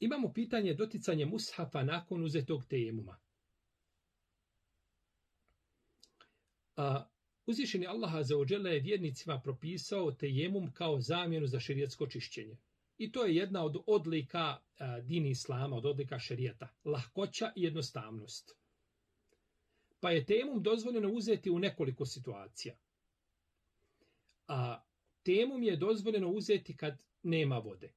Imamo pitanje doticanje mushafa nakon uzetog tejemuma. A, uzvišeni Allah za ođele je vjednicima propisao tejemum kao zamjenu za širijetsko čišćenje. I to je jedna od odlika a, din islama, od odlika šerijeta. Lahkoća i jednostavnost. Pa je tejemum dozvoljeno uzeti u nekoliko situacija. A, tejemum je dozvoljeno uzeti kad nema vode.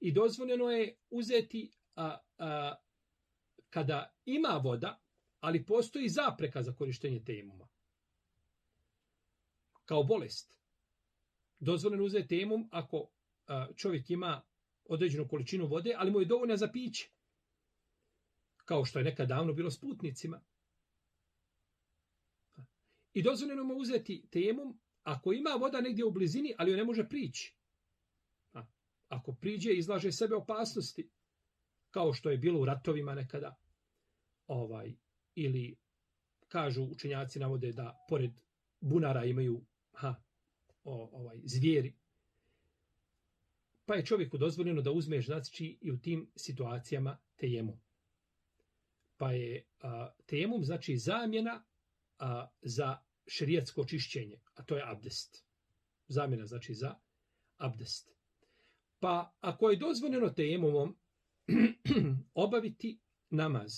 I dozvoljeno je uzeti a, a, kada ima voda, ali postoji zapreka za korištenje temuma. Kao bolest. Dozvoljeno uzeti temum ako a, čovjek ima određenu količinu vode, ali mu je dovoljna za piće. Kao što je nekad davno bilo s putnicima. I dozvoljeno mu uzeti temum ako ima voda negdje u blizini, ali joj ne može prići ako priđe, izlaže sebe opasnosti, kao što je bilo u ratovima nekada. Ovaj, ili kažu učenjaci navode da pored bunara imaju ha, o, ovaj, zvijeri. Pa je čovjeku dozvoljeno da uzme znači i u tim situacijama tejemu. Pa je a, tejemum znači zamjena a, za šerijetsko čišćenje, a to je abdest. Zamjena znači za abdest. Pa ako je dozvoljeno tejemumom obaviti namaz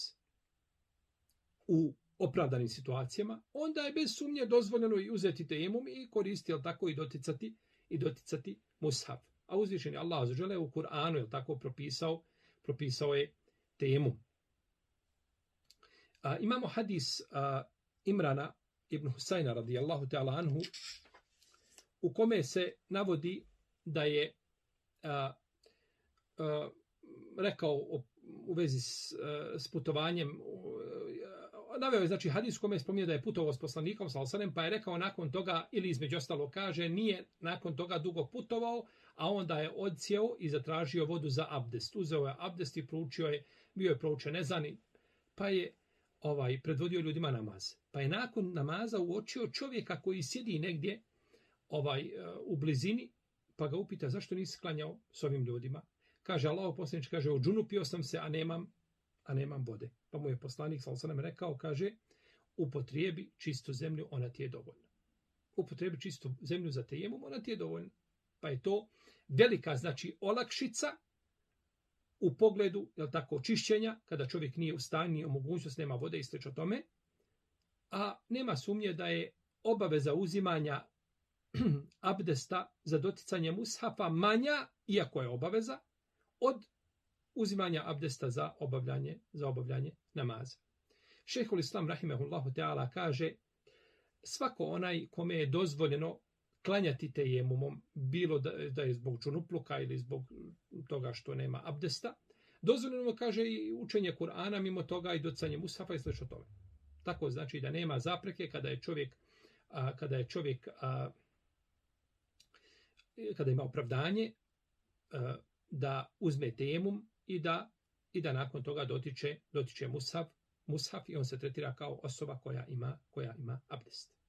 u opravdanim situacijama, onda je bez sumnje dozvoljeno i uzeti tejemum i koristi, jel tako, i doticati, i doticati mushaf. A uzvišen je Allah za žele u Kur'anu, jel tako, propisao, propisao je temu. A, imamo hadis a, Imrana ibn Husayna radijallahu ta'ala anhu, u kome se navodi da je rekao o, u vezi s, s putovanjem naveo je znači hadis kome spominje da je putovao s poslanikom Salsanem pa je rekao nakon toga ili između ostalo kaže nije nakon toga dugo putovao a onda je odcijao i zatražio vodu za abdest uzeo je abdest i proučio je bio je proučen nezani pa je ovaj predvodio ljudima namaz pa je nakon namaza uočio čovjeka koji sjedi negdje ovaj u blizini pa ga upita zašto nisi klanjao s ovim ljudima. Kaže Allah poslanič, kaže o džunupio sam se, a nemam, a nemam vode. Pa mu je poslanik, sal sam rekao, kaže upotrijebi čistu zemlju, ona ti je dovoljna. Upotrijebi čistu zemlju za te jemu, ona ti je dovoljna. Pa je to velika, znači olakšica u pogledu je tako očišćenja, kada čovjek nije u stanju, nije u mogućnost, nema vode i sl. tome, a nema sumnje da je obaveza uzimanja abdesta za doticanje mushafa manja, iako je obaveza, od uzimanja abdesta za obavljanje, za obavljanje namaza. Šehhul Islam rahimehullahu teala kaže svako onaj kome je dozvoljeno klanjati te jemumom, bilo da, da je zbog čunupluka ili zbog toga što nema abdesta, dozvoljeno mu kaže i učenje Kur'ana mimo toga i docanje mushafa i sl. tome. Tako znači da nema zapreke kada je čovjek a, kada je čovjek a, kada ima opravdanje, e, da uzme temum i da, i da nakon toga dotiče, dotiče mushaf, mushaf i on se tretira kao osoba koja ima, koja ima abdest.